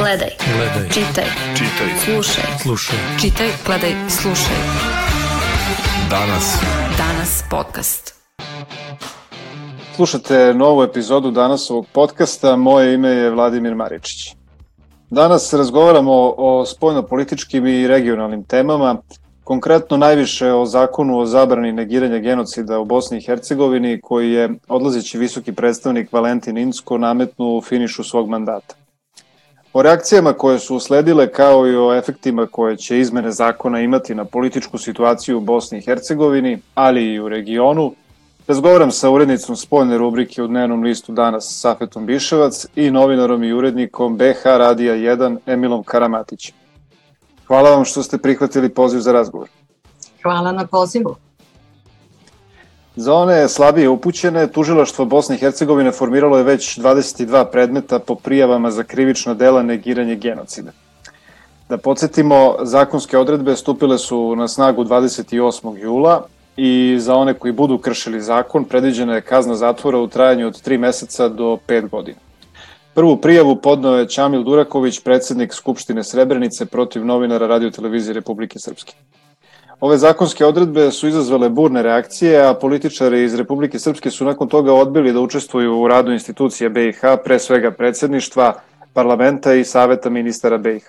Gledaj. Gledaj. Čitaj. Čitaj. Slušaj. Slušaj. Čitaj, gledaj, slušaj. Danas. Danas podcast. Slušate novu epizodu danas ovog podcasta. Moje ime je Vladimir Maričić. Danas razgovaramo o spojno političkim i regionalnim temama, konkretno najviše o zakonu o zabrani negiranja genocida u Bosni i Hercegovini koji je odlazeći visoki predstavnik Valentin Insko nametnuo u finišu svog mandata. O reakcijama koje su usledile kao i o efektima koje će izmene zakona imati na političku situaciju u Bosni i Hercegovini, ali i u regionu, razgovaram sa urednicom spoljne rubrike u dnevnom listu danas Safetom Biševac i novinarom i urednikom BH Radija 1 Emilom Karamatićem. Hvala vam što ste prihvatili poziv za razgovor. Hvala na pozivu. Za one slabije upućene, tužilaštvo Bosne i Hercegovine formiralo je već 22 predmeta po prijavama za krivično dela negiranje genocida. Da podsjetimo, zakonske odredbe stupile su na snagu 28. jula i za one koji budu kršili zakon predviđena je kazna zatvora u trajanju od 3 meseca do 5 godina. Prvu prijavu podnao je Čamil Duraković, predsednik Skupštine Srebrenice protiv novinara Radio Republike Srpske. Ove zakonske odredbe su izazvale burne reakcije, a političari iz Republike Srpske su nakon toga odbili da učestvuju u radu institucije BiH, pre svega predsjedništva, parlamenta i saveta ministara BiH.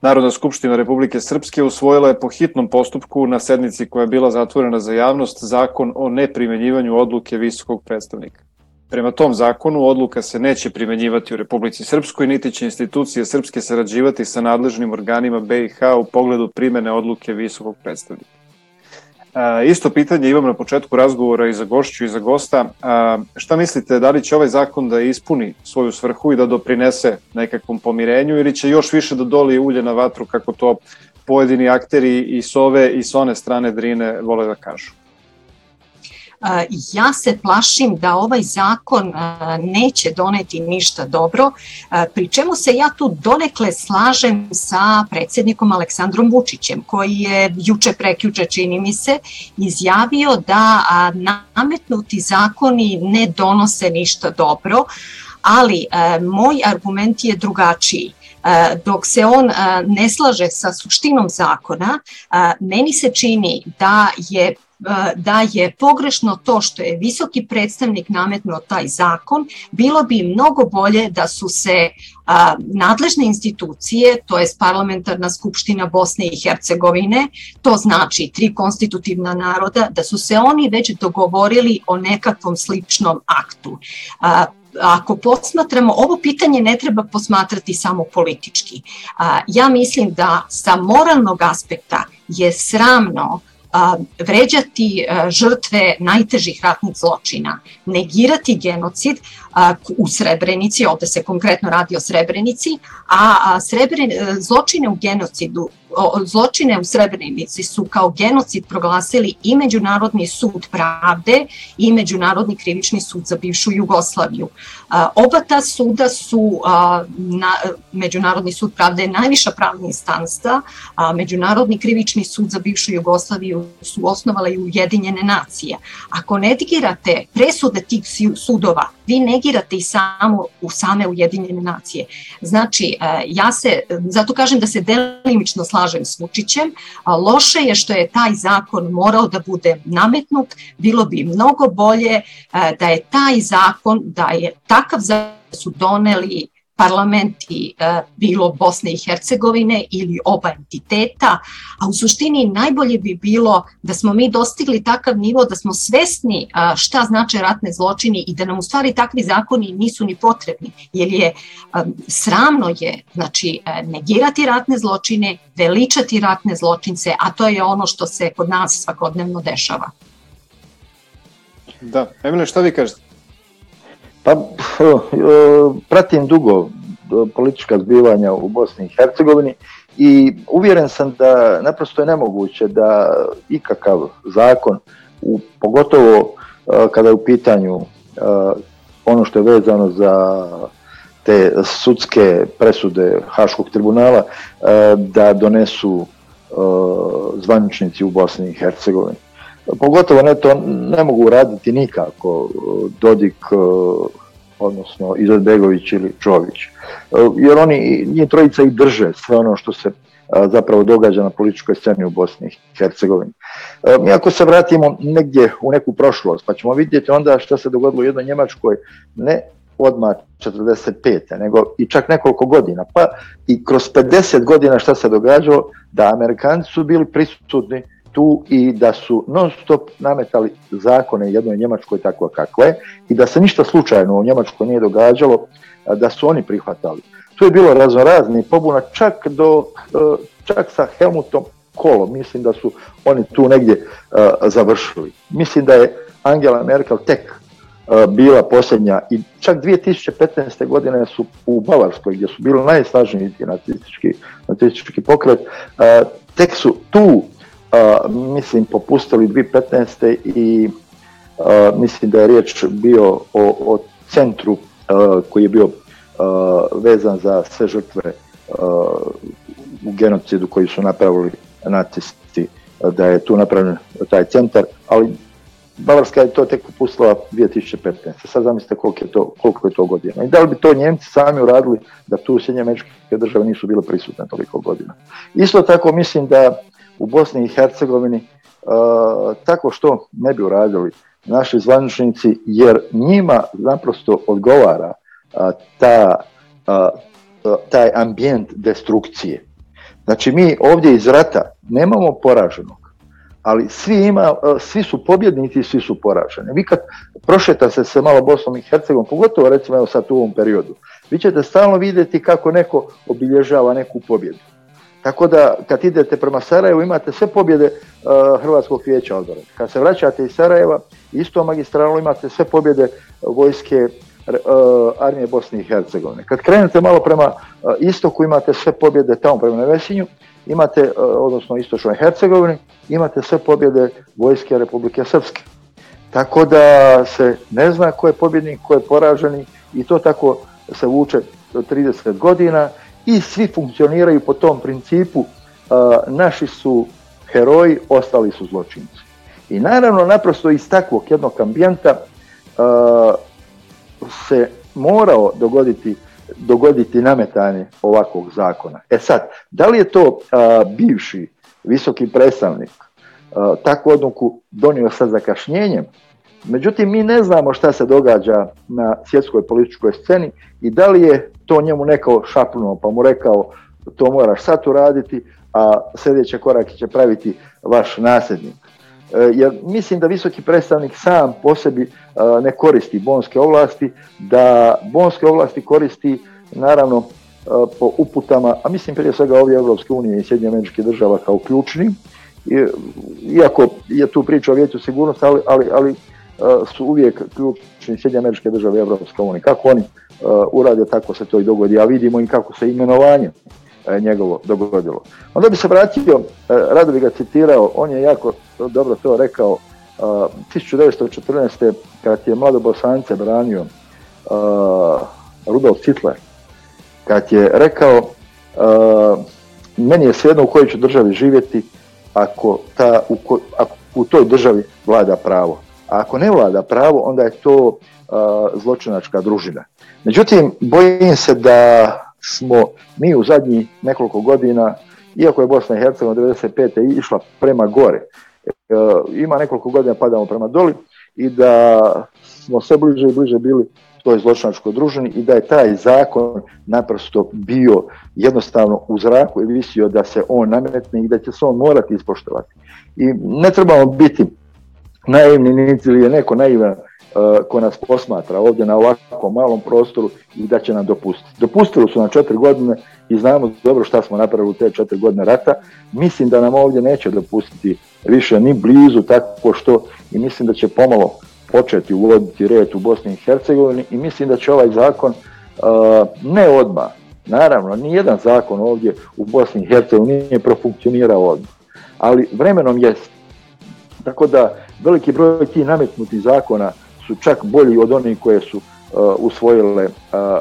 Narodna skupština Republike Srpske usvojila je po hitnom postupku na sednici koja je bila zatvorena za javnost zakon o neprimenjivanju odluke visokog predstavnika. Prema tom zakonu odluka se neće primenjivati u Republici Srpskoj, niti će institucije Srpske sarađivati sa nadležnim organima BiH u pogledu primene odluke visokog predstavnika. E, isto pitanje imam na početku razgovora i za gošću i za gosta. E, šta mislite, da li će ovaj zakon da ispuni svoju svrhu i da doprinese nekakvom pomirenju ili će još više da doli ulje na vatru kako to pojedini akteri i s ove i s one strane drine vole da kažu? E, ja se plašim da ovaj zakon e, neće doneti ništa dobro, e, pri čemu se ja tu donekle slažem sa predsjednikom Aleksandrom Vučićem, koji je juče prekjuče, čini mi se, izjavio da nametnuti zakoni ne donose ništa dobro, ali moj argument je drugačiji dok se on ne slaže sa suštinom zakona, meni se čini da je da je pogrešno to što je visoki predstavnik nametnuo taj zakon, bilo bi mnogo bolje da su se nadležne institucije, to je parlamentarna skupština Bosne i Hercegovine, to znači tri konstitutivna naroda, da su se oni već dogovorili o nekakvom sličnom aktu. ako posmatramo, ovo pitanje ne treba posmatrati samo politički. ja mislim da sa moralnog aspekta je sramno vređati e, žrtve najtežih ratnih zločina, negirati genocid, u Srebrenici, ovde se konkretno radi o Srebrenici, a e, zločine u genocidu zločine u Srebrenici su kao genocid proglasili i Međunarodni sud pravde i Međunarodni krivični sud za bivšu Jugoslaviju. Oba ta suda su, Međunarodni sud pravde je najviša pravna instansta, a Međunarodni krivični sud za bivšu Jugoslaviju su osnovale i Ujedinjene nacije. Ako ne digirate presude tih sudova, vi ne i samo u same Ujedinjene nacije. Znači, e, ja se, zato kažem da se delimično slažem s Vučićem, loše je što je taj zakon morao da bude nametnut, bilo bi mnogo bolje e, da je taj zakon, da je takav zakon su doneli parlamenti e, bilo Bosne i Hercegovine ili oba entiteta, a u suštini najbolje bi bilo da smo mi dostigli takav nivo da smo svesni e, šta znače ratne zločini i da nam u stvari takvi zakoni nisu ni potrebni, jer je e, sramno je znači negirati ratne zločine, veličati ratne zločince, a to je ono što se kod nas svakodnevno dešava. Da, Emile, šta vi kažete? Pa e, pratim dugo e, politička zbivanja u Bosni i Hercegovini i uvjeren sam da naprosto je nemoguće da ikakav zakon, u, pogotovo e, kada je u pitanju ono što je vezano za te sudske presude Haškog tribunala, da donesu zvaničnici u Bosni i Hercegovini. Pogotovo ne to ne mogu raditi nikako e, Dodik, e, odnosno Izetbegović ili Čović. E, jer oni, nije trojica i drže sve ono što se zapravo događa na političkoj sceni u Bosni i Hercegovini. Mi ako se vratimo negdje u neku prošlost, pa ćemo vidjeti onda što se dogodilo u jednoj Njemačkoj, ne odmah 45. nego i čak nekoliko godina, pa i kroz 50 godina što se događalo, da Amerikanci su bili prisutni tu i da su non stop nametali zakone jednoj Njemačkoj tako kakve je i da se ništa slučajno u Njemačkoj nije događalo, da su oni prihvatali. Tu je bilo raznoraznih pobuna, čak, do, e, čak sa Helmutom Kolom, mislim da su oni tu negdje e, završili. Mislim da je Angela Merkel tek e, bila posljednja i čak 2015. godine su u Bavarskoj gdje su bili najsnažniji nacistički, nacistički pokret, tek su tu mislim popustili 2015. i mislim da je riječ bio o, o centru koji je bio vezan za sve žrtve u genocidu koji su napravili nacisti, da je tu napravljen taj centar, ali Bavarska je to tek popustila 2015. Sad zamislite koliko je to, koliko je to godina. I da li bi to Njemci sami uradili da tu Sjedinje američke države nisu bile prisutne toliko godina. Isto tako mislim da u Bosni i Hercegovini e, tako što ne bi uradili naši zvaničnici jer njima naprosto odgovara e, ta, e, taj ambijent destrukcije. Znači mi ovdje iz rata nemamo poraženog, ali svi, ima, svi su pobjednici i svi su poraženi. Vi kad prošeta se malo Bosnom i Hercegom, pogotovo recimo sad u ovom periodu, vi ćete stalno vidjeti kako neko obilježava neku pobjedu. Tako da kad idete prema Sarajevu imate sve pobjede uh, Hrvatskog vijeća odbora. Kad se vraćate iz Sarajeva, isto magistralno imate sve pobjede vojske uh, armije Bosne i Hercegovine. Kad krenete malo prema uh, istoku imate sve pobjede tamo prema Nevesinju, imate, odnosno istočnoj Hercegovini, imate sve pobjede vojske Republike Srpske. Tako da se ne zna ko je pobjednik, ko je poraženi i to tako se vuče 30 godina i svi funkcioniraju po tom principu e, naši su heroji, ostali su zločinci. I naravno naprosto iz takvog jednog ambijenta e, se morao dogoditi dogoditi nametanje ovakvog zakona. E sad, da li je to e, bivši visoki predstavnik takvu odluku donio sa zakašnjenjem? Međutim, mi ne znamo šta se događa na svjetskoj političkoj sceni i da li je to njemu neko šapnuo pa mu rekao to moraš sad uraditi, a sljedeći korak će praviti vaš nasljednik. E, jer mislim da visoki predstavnik sam po sebi e, ne koristi bonske ovlasti, da bonske ovlasti koristi naravno e, po uputama, a mislim prije svega ovdje Europske unije i Sjedinje američke država kao ključni, iako je tu priča o vijeću sigurnosti, ali, su uvijek ključni Sjedinje američke države i Europska unija. Kako oni Uh, urade, tako se to i dogodi, a vidimo i kako se imenovanje uh, njegovo dogodilo. Onda bi se vratio, uh, rado bi ga citirao, on je jako dobro to rekao, 1914. kad je mlado Bosance branio Rudolf Hitler, kad je rekao meni je svejedno u kojoj ću državi živjeti ako, ta, u, ako u toj državi vlada pravo. A ako ne vlada pravo, onda je to zločinačka družina. Međutim, bojim se da smo mi u zadnjih nekoliko godina, iako je Bosna i Hercegovina 95. išla prema gore, e, ima nekoliko godina padamo prema doli i da smo sve bliže i bliže bili toj zločinačkoj družini i da je taj zakon naprosto bio jednostavno u zraku i visio da se on nametne i da će se on morati ispoštovati. I ne trebamo biti naivni niti je neko naivan eh, ko nas posmatra ovdje na ovako malom prostoru i da će nam dopustiti. Dopustili su nam četiri godine i znamo dobro šta smo napravili u te četiri godine rata. Mislim da nam ovdje neće dopustiti više ni blizu tako što i mislim da će pomalo početi uvoditi red u Bosni i Hercegovini i mislim da će ovaj zakon eh, ne odmah, naravno, ni jedan zakon ovdje u Bosni i Hercegovini nije profunkcionirao odmah, ali vremenom jest tako da veliki broj tih nametnutih zakona su čak bolji od onih koje su e, usvojile e,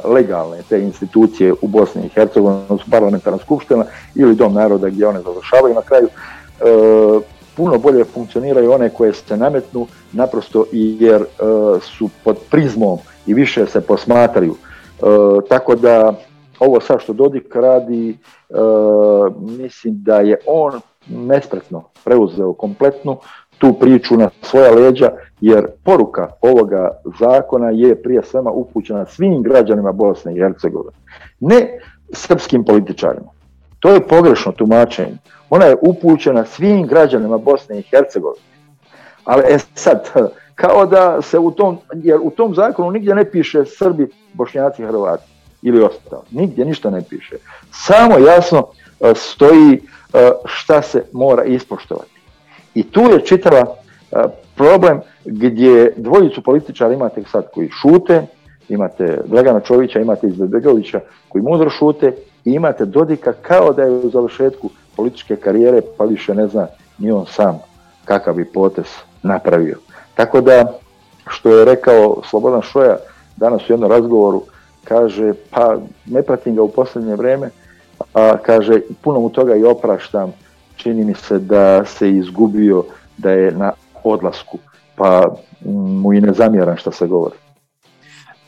legalne te institucije u Bosni i Hercegovini, odnosno parlamentarna skupština ili Dom naroda gdje one završavaju na kraju. E, puno bolje funkcioniraju one koje se nametnu naprosto jer su pod prizmom i više se posmatraju. Tako da ovo sad što Dodik radi, mislim da je on nespretno preuzeo kompletnu tu priču na svoja leđa, jer poruka ovoga zakona je prije svema upućena svim građanima Bosne i Hercegovine, ne srpskim političarima. To je pogrešno tumačenje. Ona je upućena svim građanima Bosne i Hercegovine. Ali e sad, kao da se u tom, jer u tom zakonu nigdje ne piše Srbi, Bošnjaci, Hrvati ili ostalo. Nigdje ništa ne piše. Samo jasno e, stoji e, šta se mora ispoštovati. I tu je čitava e, problem gdje dvojicu političara imate sad koji šute, imate Dragana Čovića, imate Izbegovića koji mudro šute i imate Dodika kao da je u završetku političke karijere pa više ne zna ni on sam kakav bi potez napravio. Tako da što je rekao Slobodan Šoja danas u jednom razgovoru, kaže pa ne pratim ga u posljednje vrijeme, a kaže puno mu toga i opraštam čini mi se da se izgubio, da je na odlasku, pa mu i ne zamjeram što se govori.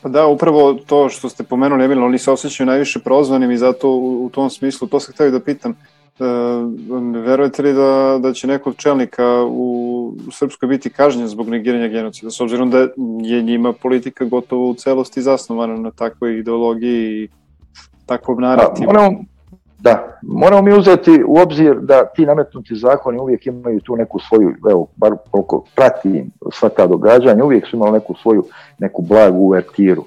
Pa da, upravo to što ste pomenuli, Emil, oni se osjećaju najviše prozvanim i zato u, tom smislu, to se htio da pitam, e, verujete li da, da će neko od čelnika u Srpskoj biti kažnjen zbog negiranja genocida, s obzirom da je njima politika gotovo u celosti zasnovana na takvoj ideologiji i takvom pa, narativu? Da, moramo mi uzeti u obzir da ti nametnuti zakoni uvijek imaju tu neku svoju, evo, bar koliko prati sva ta događanja, uvijek su imali neku svoju, neku blagu uvertiru.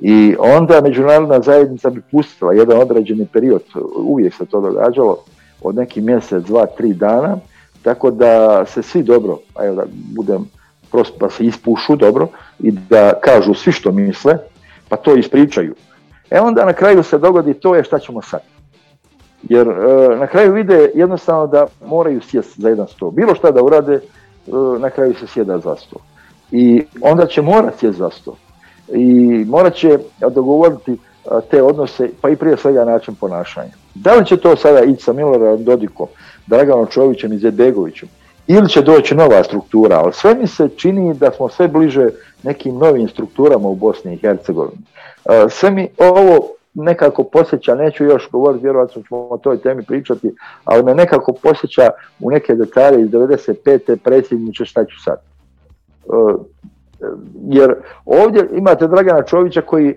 I onda međunarodna zajednica bi pustila jedan određeni period, uvijek se to događalo, od nekih mjesec, dva, tri dana, tako da se svi dobro, evo da budem prosto pa se ispušu dobro i da kažu svi što misle, pa to ispričaju. E onda na kraju se dogodi to je šta ćemo sad. Jer e, na kraju vide jednostavno da moraju sjest za jedan stol. Bilo šta da urade, e, na kraju se sjeda za stol. I onda će morati sjest za stol. I morat će dogovoriti e, te odnose, pa i prije svega način ponašanja. Da li će to sada ići sa Miloradom Dodikom, Draganom Čovićem i Zebegovićem, ili će doći nova struktura, ali sve mi se čini da smo sve bliže nekim novim strukturama u Bosni i Hercegovini. Sve mi ovo nekako posjeća, neću još govoriti, vjerojatno ćemo o toj temi pričati, ali me nekako posjeća u neke detalje iz 95. predsjedniče šta ću sad. E, e, jer ovdje imate Dragana Čovića koji e,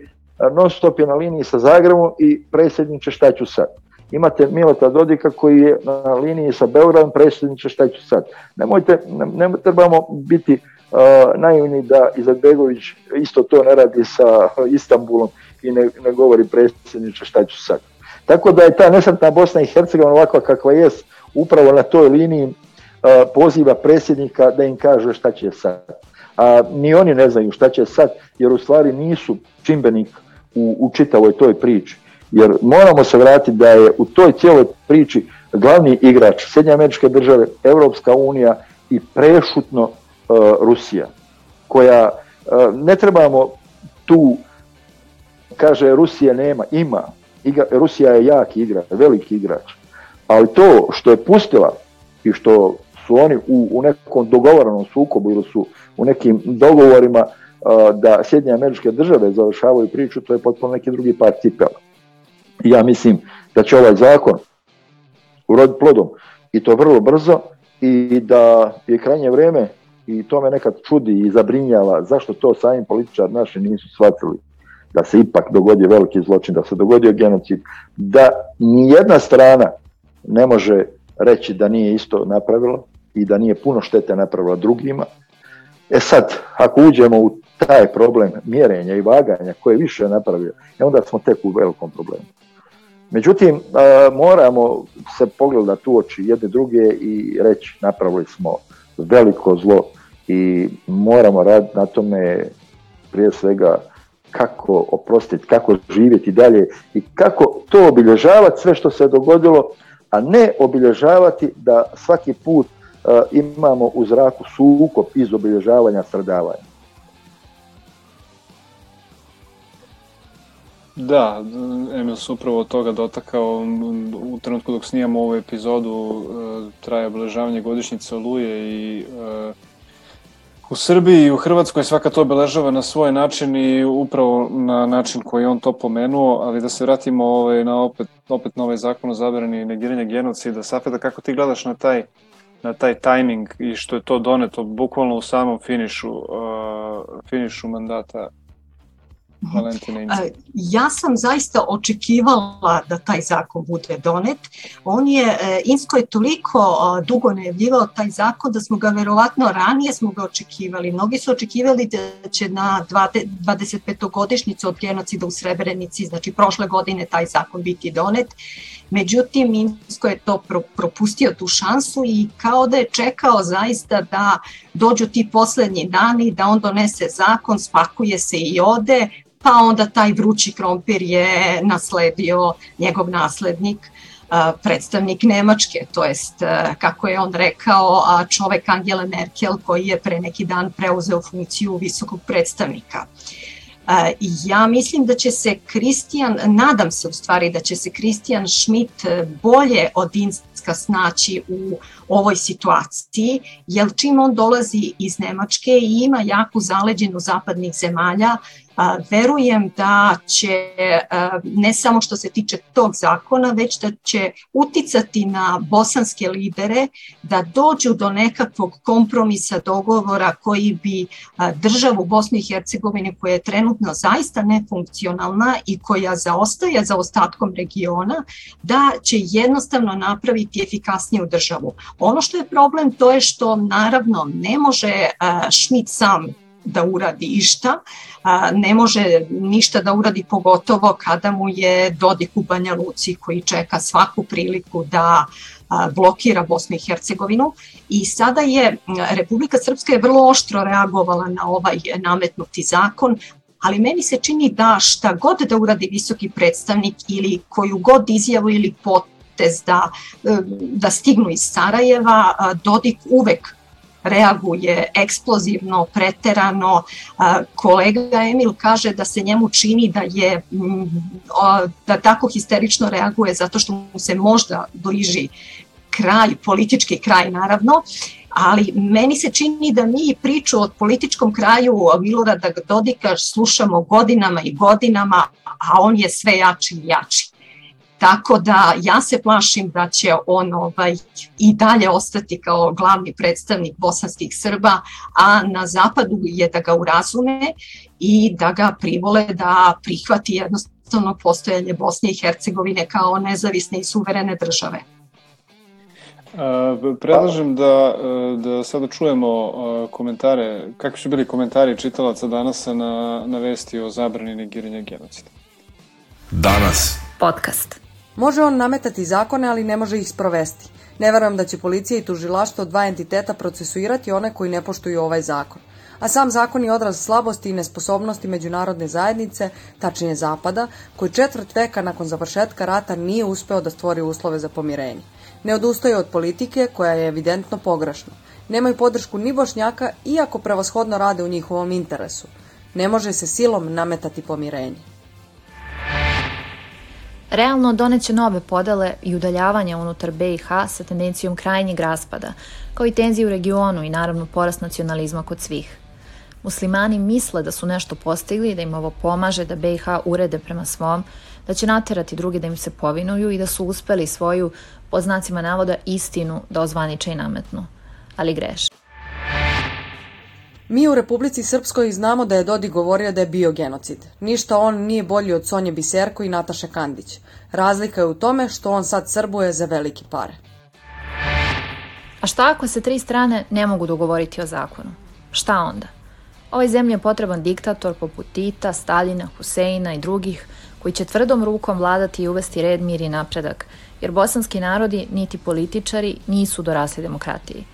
non stop je na liniji sa Zagrebom i predsjedniče šta ću sad. Imate Milota Dodika koji je na liniji sa Beogradom, predsjedniče šta ću sad. Nemojte, ne, trebamo biti naivni da Izetbegović isto to ne radi sa Istanbulom i ne, govori predsjedniče šta ću sad. Tako da je ta nesretna Bosna i Hercegovina ovakva kakva je, upravo na toj liniji e, poziva predsjednika da im kaže šta će sad. A ni oni ne znaju šta će sad, jer u stvari nisu čimbenik u, u čitavoj toj priči. Jer moramo se vratiti da je u toj cijeloj priči glavni igrač Srednje američke države, Europska unija i prešutno e, Rusija, koja e, ne trebamo tu kaže Rusije nema, ima. Igra, Rusija je jak igrač, veliki igrač. Ali to što je pustila i što su oni u, nekom dogovorenom sukobu ili su u nekim dogovorima da Sjedinje američke države završavaju priču, to je potpuno neki drugi par cipela. Ja mislim da će ovaj zakon uroditi plodom i to vrlo brzo i da je krajnje vrijeme i to me nekad čudi i zabrinjava zašto to sami političari naši nisu shvatili da se ipak dogodio veliki zločin, da se dogodio genocid, da nijedna strana ne može reći da nije isto napravila i da nije puno štete napravila drugima. E sad, ako uđemo u taj problem mjerenja i vaganja koje više napravio, e onda smo tek u velikom problemu. Međutim, moramo se pogledati u oči jedne druge i reći napravili smo veliko zlo i moramo raditi na tome prije svega kako oprostiti, kako živjeti dalje i kako to obilježavati sve što se dogodilo, a ne obilježavati da svaki put uh, imamo u zraku sukop iz obilježavanja sredavanja. Da, Emil se upravo toga dotakao. U trenutku dok snijamo ovu epizodu e, traje obilježavanje godišnjice Oluje i e, u Srbiji i u Hrvatskoj svaka to obeležava na svoj način i upravo na način koji on to pomenuo, ali da se vratimo ovaj, na opet, opet na ovaj zakon o zabrani negiranja genocida. Safeda, kako ti gledaš na taj, na taj tajming i što je to doneto bukvalno u samom finišu, uh, finišu mandata ja sam zaista očekivala da taj zakon bude donet. On je, e, Insko je toliko dugo najavljivao taj zakon da smo ga verovatno ranije smo ga očekivali. Mnogi su očekivali da će na 25. godišnjicu od genocida u Srebrenici, znači prošle godine taj zakon biti donet. Međutim, Insko je to propustio tu šansu i kao da je čekao zaista da dođu ti posljednji dani, da on donese zakon, spakuje se i ode, pa onda taj vrući krompir je nasledio njegov naslednik, e, predstavnik Nemačke, to jest e, kako je on rekao, a čovek angela Merkel koji je pre neki dan preuzeo funkciju visokog predstavnika. E, ja mislim da će se Kristijan, nadam se u stvari da će se Kristijan Schmidt bolje od inska snaći u ovoj situaciji, jer čim on dolazi iz Nemačke i ima jaku zaleđenu zapadnih zemalja, Verujem da će, e, ne samo što se tiče tog zakona, već da će uticati na bosanske lidere da dođu do nekakvog kompromisa, dogovora koji bi e, državu Bosne i Hercegovine koja je trenutno zaista nefunkcionalna i koja zaostaje za ostatkom regiona, da će jednostavno napraviti efikasniju državu. Ono što je problem to je što naravno ne može Šmit e, sam da uradi išta, ne može ništa da uradi pogotovo kada mu je Dodik u Banja Luci koji čeka svaku priliku da blokira Bosnu i Hercegovinu i sada je Republika Srpska je vrlo oštro reagovala na ovaj nametnuti zakon, ali meni se čini da šta god da uradi visoki predstavnik ili koju god izjavu ili potez da, e, da stignu iz Sarajeva, Dodik uvek reaguje eksplozivno, preterano. Kolega Emil kaže da se njemu čini da je mm, da tako histerično reaguje zato što mu se možda bliži kraj, politički kraj naravno, ali meni se čini da mi priču o političkom kraju Milorada Dodika slušamo godinama i godinama, a on je sve jači i jači. Tako da ja se plašim da će on ovaj, i dalje ostati kao glavni predstavnik bosanskih Srba, a na zapadu je da ga urazume i da ga privole da prihvati jednostavno postojanje Bosne i Hercegovine kao nezavisne i suverene države. Predlažem da, da sada čujemo komentare, kakvi su bili komentari čitalaca danas na, na vesti o zabrani negiranja genocida. Danas. Podcast. Može on nametati zakone, ali ne može ih sprovesti. Ne vjerujem da će policija i tužilaštvo dva entiteta procesuirati one koji ne poštuju ovaj zakon. A sam zakon je odraz slabosti i nesposobnosti međunarodne zajednice, tačnije Zapada, koji četvrt veka nakon završetka rata nije uspeo da stvori uslove za pomirenje. Ne odustaje od politike koja je evidentno pogrešna. Nemaju podršku ni bošnjaka, iako prevashodno rade u njihovom interesu. Ne može se silom nametati pomirenje realno doneće nove podele i udaljavanja unutar BiH sa tendencijom krajnjeg raspada, kao i tenzije u regionu i naravno porast nacionalizma kod svih. Muslimani misle da su nešto postigli, da im ovo pomaže, da BiH urede prema svom, da će naterati druge da im se povinuju i da su uspeli svoju, po znacima navoda, istinu da ozvaniče i nametnu. Ali greše. Mi u Republici Srpskoj znamo da je Dodi govorio da je bio genocid. Ništa on nije bolji od Sonje Biserko i Nataše Kandić. Razlika je u tome što on sad srbuje za veliki pare. A šta ako se tri strane ne mogu dogovoriti o zakonu? Šta onda? Ovoj zemlji je potreban diktator poput Tita, Stalina, Huseina i drugih koji će tvrdom rukom vladati i uvesti red, mir i napredak, jer bosanski narodi, niti političari, nisu dorasli demokratiji.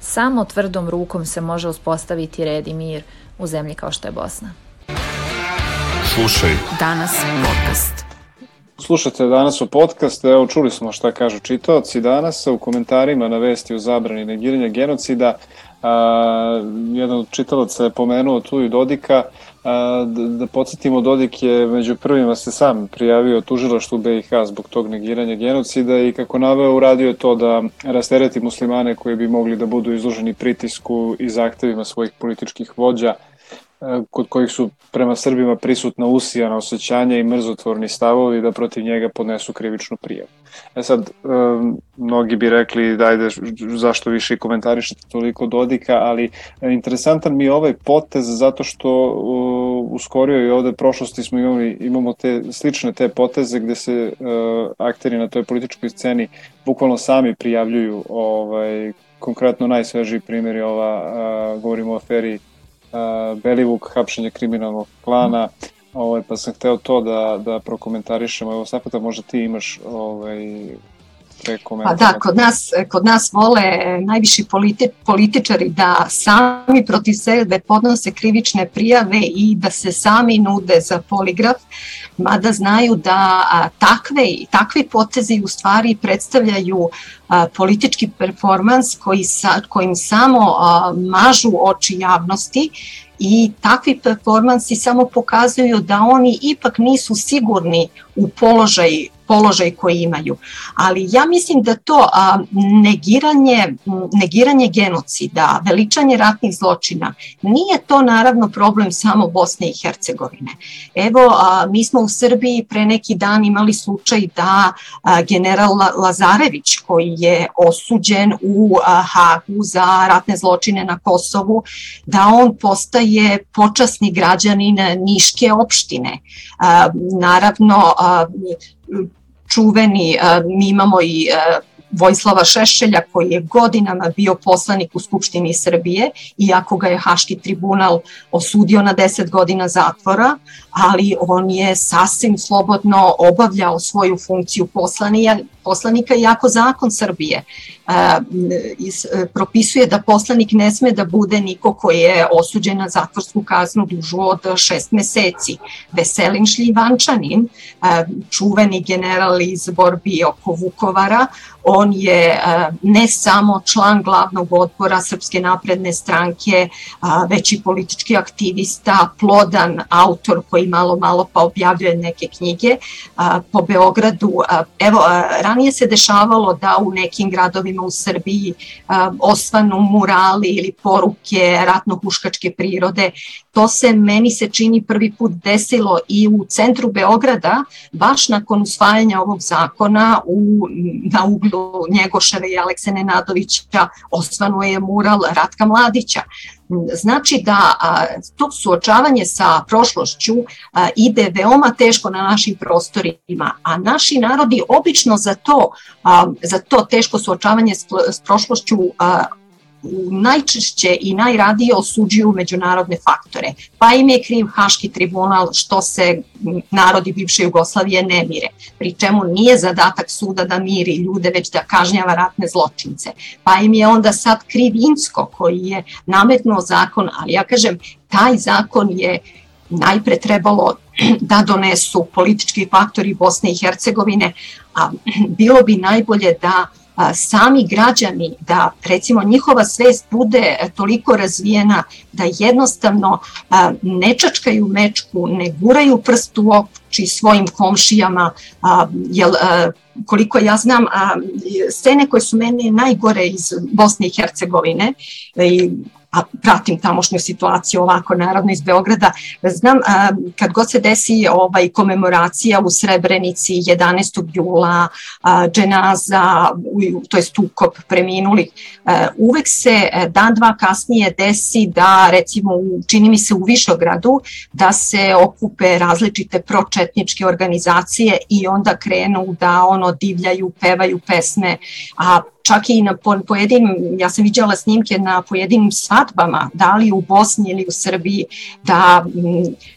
Samo tvrdom rukom se može uspostaviti red i mir u zemlji kao što je Bosna. Slušaj. Danas podcast. Slušajte danas u podcast, evo čuli smo šta kažu čitaoci danas u komentarima na vesti o zabrani negiranja genocida jedan od čitalaca je pomenuo tu i Dodika, da, podsjetimo, Dodik je među prvima se sam prijavio tužilaštu BiH zbog tog negiranja genocida i kako naveo uradio je to da rastereti muslimane koji bi mogli da budu izloženi pritisku i zahtevima svojih političkih vođa kod kojih su prema Srbima prisutna usijana osjećanja i mrzotvorni stavovi da protiv njega podnesu krivičnu prijavu. E sad, mnogi bi rekli dajde zašto više komentarišete toliko Dodika, ali e, interesantan mi je ovaj potez zato što uskorio i ovde prošlosti smo imali, imamo te slične te poteze gde se e, akteri na toj političkoj sceni bukvalno sami prijavljuju ovaj, konkretno najsvežiji primjer je ova, govorimo o aferi Belivuk, hapšenje kriminalnog plana, ovaj, pa sam hteo to da, da prokomentarišemo. Evo, zaputa možda ti imaš ovaj, pa da, kod nas, kod nas vole najviši političari da sami protiv sebe podnose krivične prijave i da se sami nude za poligraf, mada znaju da takve, takvi potezi u stvari predstavljaju politički performans koji sa, kojim samo mažu oči javnosti i takvi performansi samo pokazuju da oni ipak nisu sigurni u položaj položaj koji imaju. Ali ja mislim da to negiranje, negiranje genocida, veličanje ratnih zločina, nije to naravno problem samo Bosne i Hercegovine. Evo, mi smo u Srbiji pre neki dan imali slučaj da general Lazarević koji je osuđen u Hagu za ratne zločine na Kosovu, da on postaje počasni građanin Niške opštine. Naravno, čuveni, e, mi imamo i e, Vojslava Šešelja koji je godinama bio poslanik u Skupštini Srbije, iako ga je Haški tribunal osudio na deset godina zatvora, ali on je sasvim slobodno obavljao svoju funkciju poslanija, poslanika, iako zakon Srbije e, e, propisuje da poslanik ne sme da bude niko koji je osuđen na zatvorsku kaznu dužu od šest meseci. Veselin Šljivančanin, e, čuveni general iz borbi oko Vukovara, on je ne samo član glavnog odbora Srpske napredne stranke, već i politički aktivista, plodan autor koji malo, malo pa objavljuje neke knjige po Beogradu. evo, ranije se dešavalo da u nekim gradovima u Srbiji osvanu murali ili poruke ratno-huškačke prirode. To se meni se čini prvi put desilo i u centru Beograda, baš nakon usvajanja ovog zakona u, na uglu Njegoševe i Aleksene Nadovića osvanuje mural Ratka Mladića. Znači da to suočavanje sa prošlošću ide veoma teško na našim prostorima, a naši narodi obično za to, za to teško suočavanje s prošlošću najčešće i najradije osuđuju međunarodne faktore, pa im je kriv Haški tribunal što se narodi bivše Jugoslavije ne mire, pri čemu nije zadatak suda da miri ljude, već da kažnjava ratne zločince. Pa im je onda sad kriv Insko koji je nametnuo zakon, ali ja kažem, taj zakon je najpre trebalo da donesu politički faktori Bosne i Hercegovine, a bilo bi najbolje da sami građani da recimo njihova svest bude toliko razvijena da jednostavno ne čačkaju mečku, ne guraju prst u oči svojim komšijama, jer koliko ja znam, scene koje su meni najgore iz Bosne i Hercegovine, i a pratim tamošnju situaciju ovako narodno iz Beograda, znam kad god se desi ovaj komemoracija u Srebrenici 11. jula, dženaza, to je stukop preminulih, e, uvek se e, dan dva kasnije desi da recimo čini mi se u Višogradu da se okupe različite pročetničke organizacije i onda krenu da ono divljaju, pevaju pesme, a čak i na pojedinim, ja sam viđala snimke na pojedinim svadbama, da li u Bosni ili u Srbiji, da,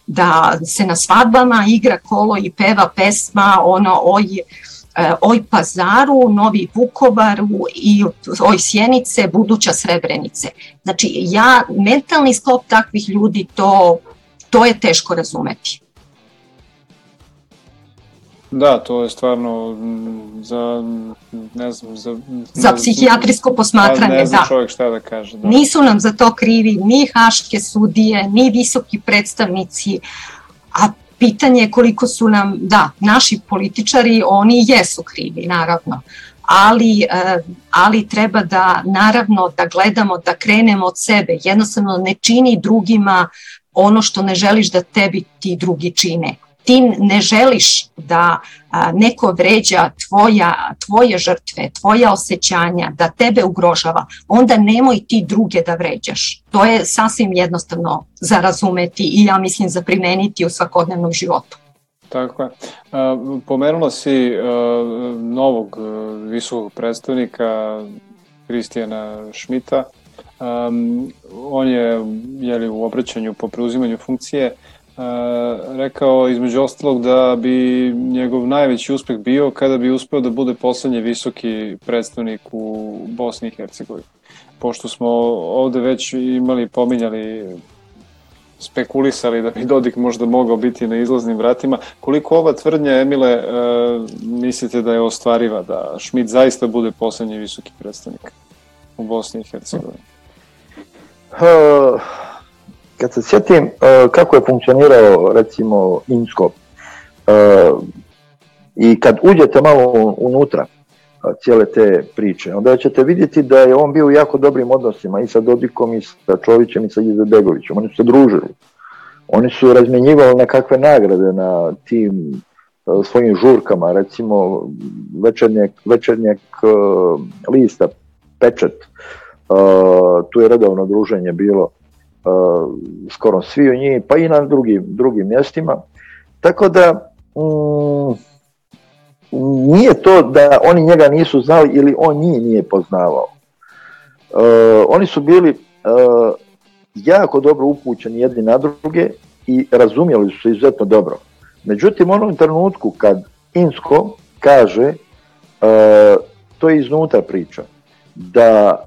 da se na svadbama igra kolo i peva pesma, ono, oj, e, Oj Pazaru, Novi Vukovaru i Oj Sjenice, buduća Srebrenice. Znači, ja, mentalni sklop takvih ljudi, to, to je teško razumeti. Da, to je stvarno mm, za, ne znam, za... Za psihijatrijsko pa posmatranje, ne znam da. čovjek šta da kaže. Nisu nam za to krivi ni haške sudije, ni visoki predstavnici, a pitanje je koliko su nam, da, naši političari, oni jesu krivi, naravno. Ali, e, ali treba da, naravno, da gledamo, da krenemo od sebe. Jednostavno ne čini drugima ono što ne želiš da tebi ti drugi čine ti ne želiš da neko vređa tvoja, tvoje žrtve, tvoja osjećanja, da tebe ugrožava, onda nemoj ti druge da vređaš. To je sasvim jednostavno za razumeti i ja mislim za primeniti u svakodnevnom životu. Tako je. Pomenula si novog visokog predstavnika Kristijana Šmita. On je li u obraćanju po preuzimanju funkcije E, rekao između ostalog da bi njegov najveći uspjeh bio kada bi uspio da bude posljednji visoki predstavnik u Bosni i Hercegovini. Pošto smo ovdje već imali, pominjali spekulisali da bi Dodik možda mogao biti na izlaznim vratima. Koliko ova tvrdnja, Emile, e, mislite da je ostvariva, da Šmid zaista bude posljednji visoki predstavnik u Bosni i Hercegovini? Kad se sjetim e, kako je funkcionirao recimo Insko e, i kad uđete malo unutra e, cijele te priče, onda ćete vidjeti da je on bio u jako dobrim odnosima i sa Dodikom i sa Čovićem i sa Izebegovićem. Oni su se družili. Oni su razmjenjivali nekakve nagrade na tim svojim žurkama, recimo večernjeg, večernjeg lista, pečet, tu je redovno druženje bilo E, skoro svi u njih, pa i na drugim, drugim mjestima. Tako da mm, nije to da oni njega nisu znali ili on njih nije poznavao. E, oni su bili e, jako dobro upućeni jedni na druge i razumjeli su se izuzetno dobro. Međutim, u onom trenutku kad Insko kaže, to je iznutra priča, da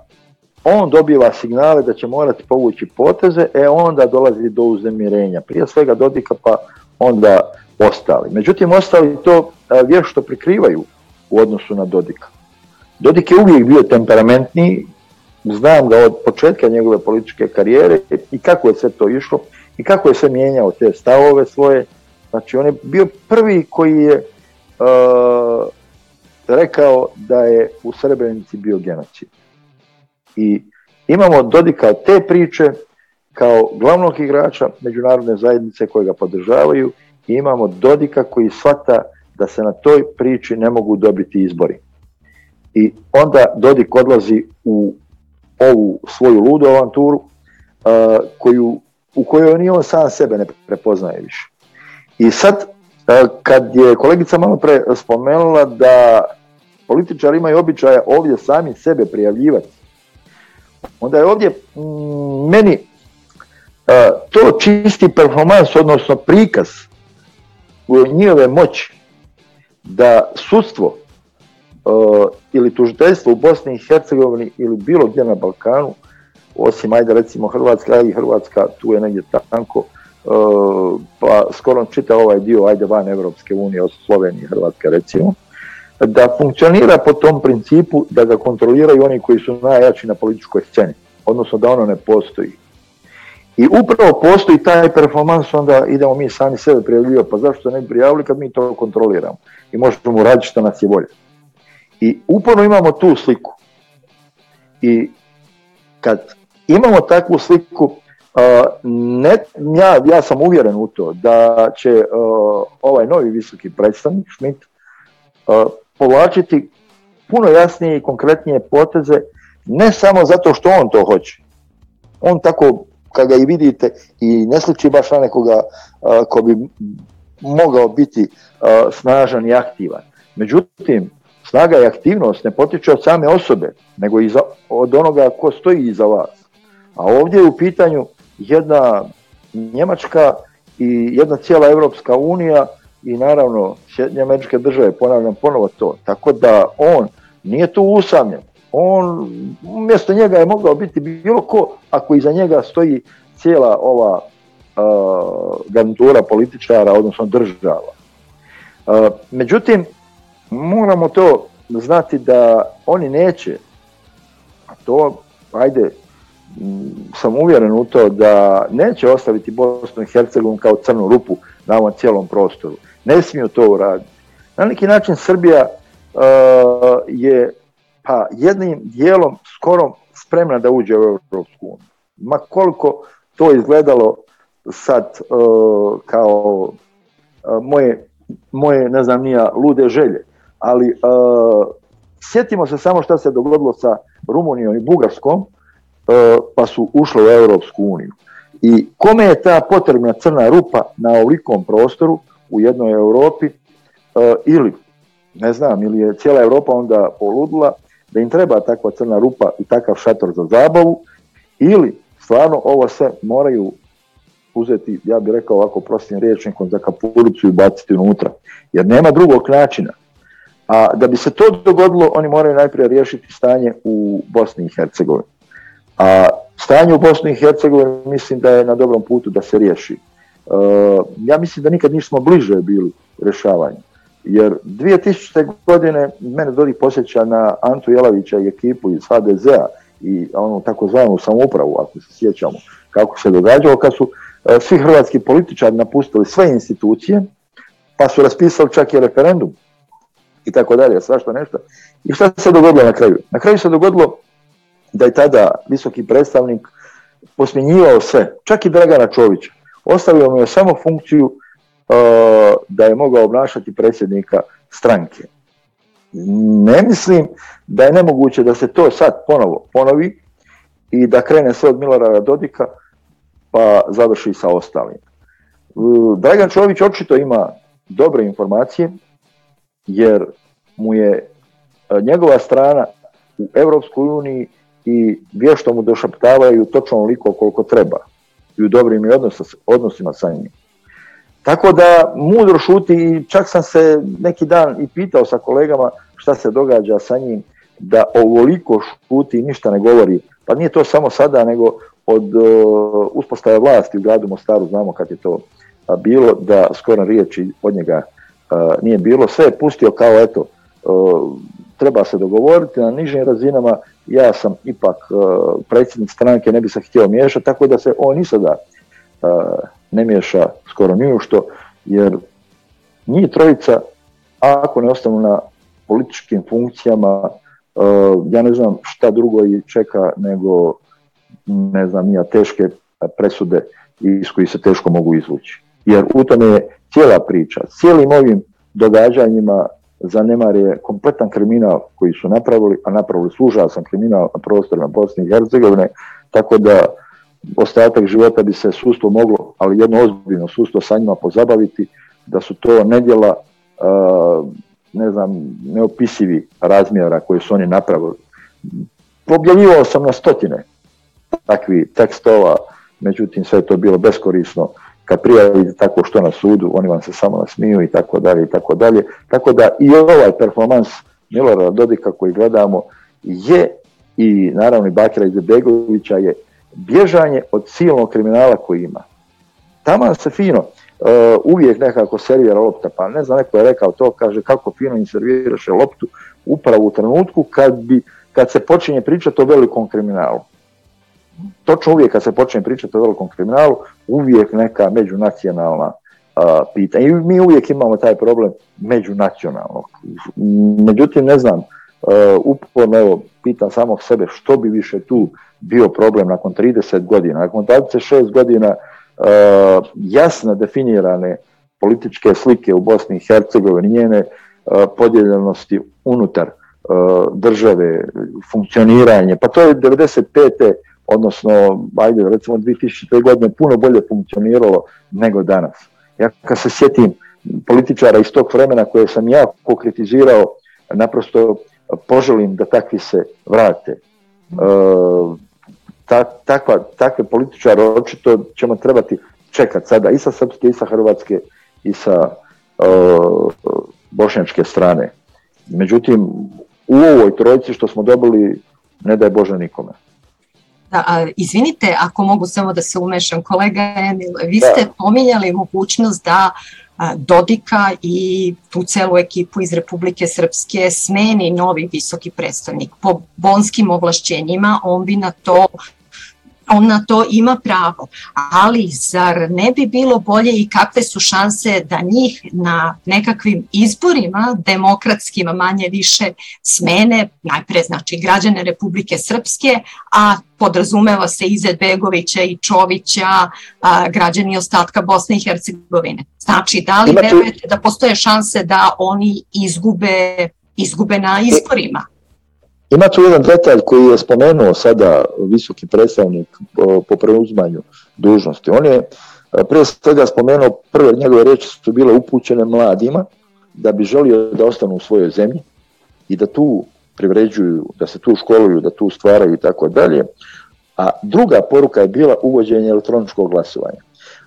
on dobiva signale da će morati povući poteze, e onda dolazi do uznemirenja. Prije svega Dodika pa onda ostali. Međutim, ostali to e, vješto prikrivaju u odnosu na Dodika. Dodik je uvijek bio temperamentniji, znam ga od početka njegove političke karijere i kako je sve to išlo i kako je sve mijenjao te stavove svoje. Znači, on je bio prvi koji je e, rekao da je u Srebrenici bio genocid. I imamo Dodika te priče kao glavnog igrača međunarodne zajednice koje ga podržavaju i imamo Dodika koji shvata da se na toj priči ne mogu dobiti izbori. I onda Dodik odlazi u ovu svoju ludu avanturu uh, koju, u kojoj ni on sam sebe ne prepoznaje više. I sad, uh, kad je kolegica malo pre spomenula da političari imaju običaja ovdje sami sebe prijavljivati onda je ovdje mm, meni e, to čisti performans, odnosno prikaz njihove moći da sudstvo e, ili tužiteljstvo u Bosni i Hercegovini ili bilo gdje na Balkanu, osim ajde recimo Hrvatska i Hrvatska, tu je negdje tanko, e, pa skoro čita ovaj dio ajde van Evropske unije od Slovenije i Hrvatske recimo, da funkcionira po tom principu da ga kontroliraju oni koji su najjači na političkoj sceni, odnosno da ono ne postoji. I upravo postoji taj performans, onda idemo mi sami sebe prijavljivati, pa zašto ne bi prijavili kad mi to kontroliramo i možemo raditi što nas je bolje. I uporno imamo tu sliku. I kad imamo takvu sliku, ja, sam uvjeren u to da će ovaj novi visoki predstavnik Schmidt povlačiti puno jasnije i konkretnije poteze, ne samo zato što on to hoće. On tako, kad ga i vidite, i ne sliči baš na nekoga ko bi mogao biti snažan i aktivan. Međutim, snaga i aktivnost ne potiče od same osobe, nego od onoga ko stoji iza vas. A ovdje je u pitanju jedna Njemačka i jedna cijela Europska unija i naravno Sjedinje američke države, ponavljam ponovo to. Tako da on nije tu usamljen. On, umjesto njega je mogao biti bilo ko, ako iza njega stoji cijela ova uh, garnitura političara, odnosno država. međutim, moramo to znati da oni neće, to, ajde, mm, sam uvjeren u to da neće ostaviti Bosnu i Hercegovinu kao crnu rupu na ovom cijelom prostoru. Ne smiju to uraditi. Na neki način Srbija uh, je pa jednim dijelom skoro spremna da uđe u Europsku uniju. Ma koliko to izgledalo sad uh, kao uh, moje, moje, ne znam nija, lude želje. Ali uh, sjetimo se samo što se dogodilo sa Rumunijom i Bugarskom, pa su ušle u Europsku uniju. I kome je ta potrebna crna rupa na ovikom prostoru u jednoj Europi e, ili ne znam, ili je cijela Europa onda poludila da im treba takva crna rupa i takav šator za zabavu ili stvarno ovo se moraju uzeti, ja bih rekao ovako prostim riječnikom za kapuricu i baciti unutra. Jer nema drugog načina. A da bi se to dogodilo, oni moraju najprije riješiti stanje u Bosni i Hercegovini. A stanje u Bosni i Hercegovini mislim da je na dobrom putu da se riješi. Eh, ja mislim da nikad nismo bliže bili rješavanju. Jer 2000. godine mene dodi posjeća na Antu Jelavića i ekipu iz HDZ-a i onu takozvanu samoupravu, ako se sjećamo, kako se događalo, kad su eh, svi hrvatski političari napustili sve institucije, pa su raspisali čak i referendum i tako dalje, svašta nešto. I šta se dogodilo na kraju? Na kraju se dogodilo da je tada visoki predstavnik posmjenjivao sve, čak i Dragana Čovića. Ostavio mu je samo funkciju e, da je mogao obnašati predsjednika stranke. Ne mislim da je nemoguće da se to sad ponovo ponovi i da krene sve od Milorada Dodika pa završi sa ostalim. E, Dragan Čović očito ima dobre informacije jer mu je e, njegova strana u Europskoj uniji i vješto mu došaptavaju točno onoliko koliko treba i u dobrim odnosima sa njim. Tako da mudro šuti i čak sam se neki dan i pitao sa kolegama šta se događa sa njim da ovoliko šuti i ništa ne govori. Pa nije to samo sada nego od e, uspostave vlasti u gradu Mostaru znamo kad je to bilo da skoro riječi od njega nije bilo. Sve je pustio kao eto e, treba se dogovoriti na nižim razinama, ja sam ipak e, predsjednik stranke, ne bi se htio miješati, tako da se on i sada e, ne miješa skoro ni što, jer njih trojica, ako ne ostanu na političkim funkcijama, e, ja ne znam šta drugo i čeka nego, ne znam, ja, teške presude iz kojih se teško mogu izvući. Jer u tome je cijela priča, cijelim ovim događanjima zanemar je kompletan kriminal koji su napravili, a napravili su užasan kriminal na prostorima Bosne i Hercegovine, tako da ostatak života bi se sustvo moglo, ali jedno ozbiljno sustvo sa njima pozabaviti, da su to nedjela ne znam, neopisivi razmjera koje su oni napravili. Objavljivao sam na stotine takvi tekstova, međutim sve je to bilo beskorisno kad prijavite tako što na sudu, oni vam se samo nasmiju i tako dalje i tako dalje. Tako da i ovaj performans Milorada Dodika koji gledamo je i naravno i Bakira Izetbegovića je bježanje od silnog kriminala koji ima. Tamo se fino, uh, uvijek nekako servira lopta, pa ne znam, neko je rekao to, kaže kako fino im serviraše loptu upravo u trenutku kad, bi, kad se počinje pričati o velikom kriminalu točno uvijek kad se počne pričati o velikom kriminalu, uvijek neka međunacionalna pitanja. I mi uvijek imamo taj problem međunacionalnog. Međutim, ne znam, Uh, uporno evo, pitam samog sebe što bi više tu bio problem nakon 30 godina, nakon 26 godina uh, jasno definirane političke slike u Bosni i Hercegovini, njene uh, podijeljenosti unutar države, funkcioniranje, pa to je 95 odnosno, ajde, recimo 2000. godine puno bolje funkcioniralo nego danas. Ja kad se sjetim političara iz tog vremena koje sam ja kritizirao, naprosto poželim da takvi se vrate. Mhm. Uh, ta, takva, takve političare očito ćemo trebati čekati sada i sa srpske i sa hrvatske i sa uh, bošnjačke strane. Međutim, u ovoj trojici što smo dobili ne daj Bože nikome izvinite, ako mogu samo da se umešam, kolega Emil, vi ste pominjali mogućnost da Dodika i tu celu ekipu iz Republike Srpske smeni novi visoki predstavnik. Po bonskim ovlašćenjima on bi na to on na to ima pravo, ali zar ne bi bilo bolje i kakve su šanse da njih na nekakvim izborima demokratskima manje više smene, najpre znači građane Republike Srpske, a podrazumeva se Izetbegovića i Čovića, građani ostatka Bosne i Hercegovine. Znači, da li verujete da postoje šanse da oni izgube, izgube na izborima? Ima tu jedan detalj koji je spomenuo sada visoki predstavnik po preuzmanju dužnosti. On je prije svega spomenuo, prve njegove riječi su bile upućene mladima da bi želio da ostanu u svojoj zemlji i da tu privređuju, da se tu školuju, da tu stvaraju i tako dalje. A druga poruka je bila uvođenje elektroničkog glasovanja.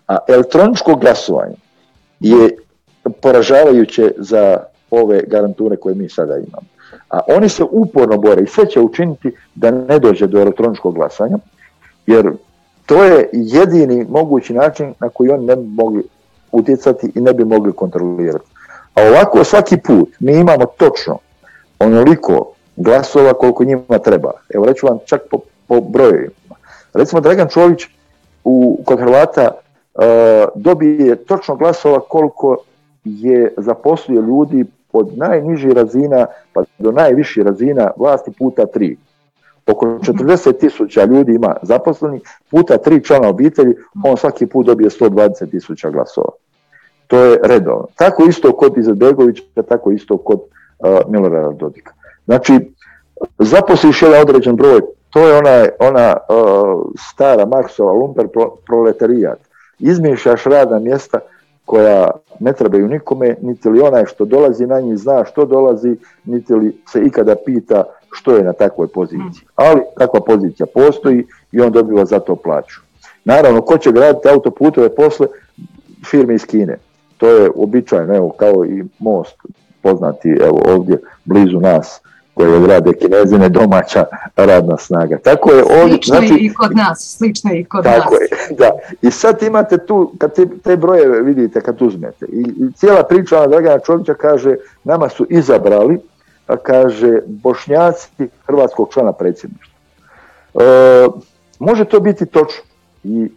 A elektroničko glasovanje je poražavajuće za ove garanture koje mi sada imamo. A oni se uporno bore i sve će učiniti da ne dođe do elektroničkog glasanja, jer to je jedini mogući način na koji oni ne bi mogli utjecati i ne bi mogli kontrolirati. A ovako svaki put mi imamo točno onoliko glasova koliko njima treba. Evo reću vam čak po, po brojevima. Recimo Dragan Čović u, kod Hrvata e, dobije točno glasova koliko je zaposlio ljudi od najnižih razina pa do najviših razina vlasti puta tri. Oko 40 tisuća ljudi ima zaposlenih, puta tri člana obitelji, on svaki put dobije 120 tisuća glasova. To je redovno. Tako isto kod Izetbegovića, tako isto kod Milorada Dodika. Znači, zaposliš jedan određen broj, to je ona, ona stara Marksova lumper proletarijat. Izmišljaš radna mjesta koja ne trebaju nikome, niti li onaj što dolazi na njih zna što dolazi, niti li se ikada pita što je na takvoj poziciji. Hmm. Ali takva pozicija postoji i on dobiva za to plaću. Naravno, ko će graditi autoputove posle firme iz Kine. To je običajno, evo, kao i most poznati evo, ovdje blizu nas koje rade kinezine domaća radna snaga. Tako je ovdje, znači, i kod nas, slično i kod tako Je, da. I sad imate tu, kad te, te brojeve vidite, kad uzmete, i, i cijela priča ona Dragana Čovića kaže, nama su izabrali, a kaže, bošnjaci hrvatskog člana predsjedništva. E, može to biti točno. I,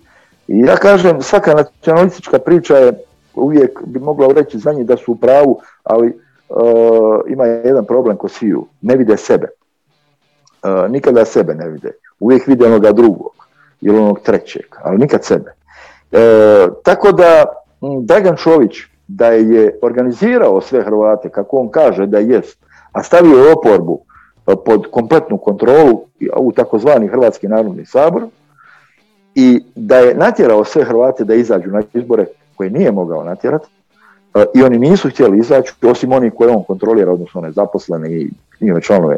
I ja kažem, svaka nacionalistička priča je uvijek bi mogla reći za njih da su u pravu, ali Eh, ima jedan problem ko sviju, ne vide sebe. Eh, nikada sebe ne vide. Uvijek vide onoga drugog ili onog trećeg, ali nikad sebe. Eh, tako da Dragan Čović da je organizirao sve Hrvate kako on kaže da jest, a stavio oporbu pod kompletnu kontrolu u takozvani Hrvatski narodni sabor i da je natjerao sve Hrvate da izađu na izbore koje nije mogao natjerati, E, i oni nisu htjeli izaći, osim onih koje on kontrolira, odnosno zaposlene i njihove članove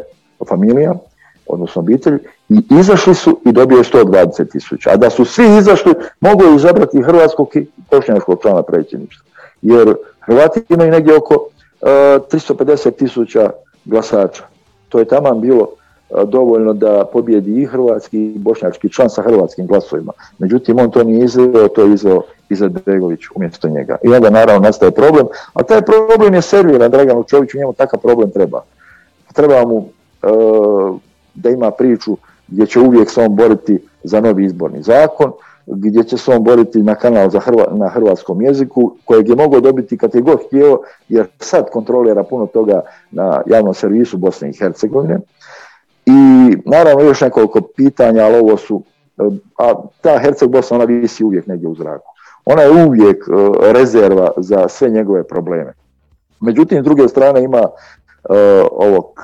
familija, odnosno obitelji, i izašli su i dobio je 120 tisuća. A da su svi izašli, mogu izabrati hrvatskog i bošnjačkog člana predsjedništva. Jer Hrvati imaju negdje oko uh, e, 350 tisuća glasača. To je taman bilo dovoljno da pobjedi i hrvatski i bošnjački član sa hrvatskim glasovima. Međutim, on to nije izveo, to je izveo Izetbegović umjesto njega. I onda naravno nastaje problem, a taj problem je serviran Draganu Čoviću, njemu takav problem treba. Treba mu e, da ima priču gdje će uvijek se on boriti za novi izborni zakon, gdje će se on boriti na kanal na hrvatskom jeziku, kojeg je mogao dobiti kad je god htio, jer sad kontrolira puno toga na javnom servisu Bosne i Hercegovine. I naravno još nekoliko pitanja, ali ovo su, e, a ta Herceg Bosna, ona visi uvijek negdje u zraku. Ona je uvijek e, rezerva za sve njegove probleme. Međutim, s druge strane ima e, ovog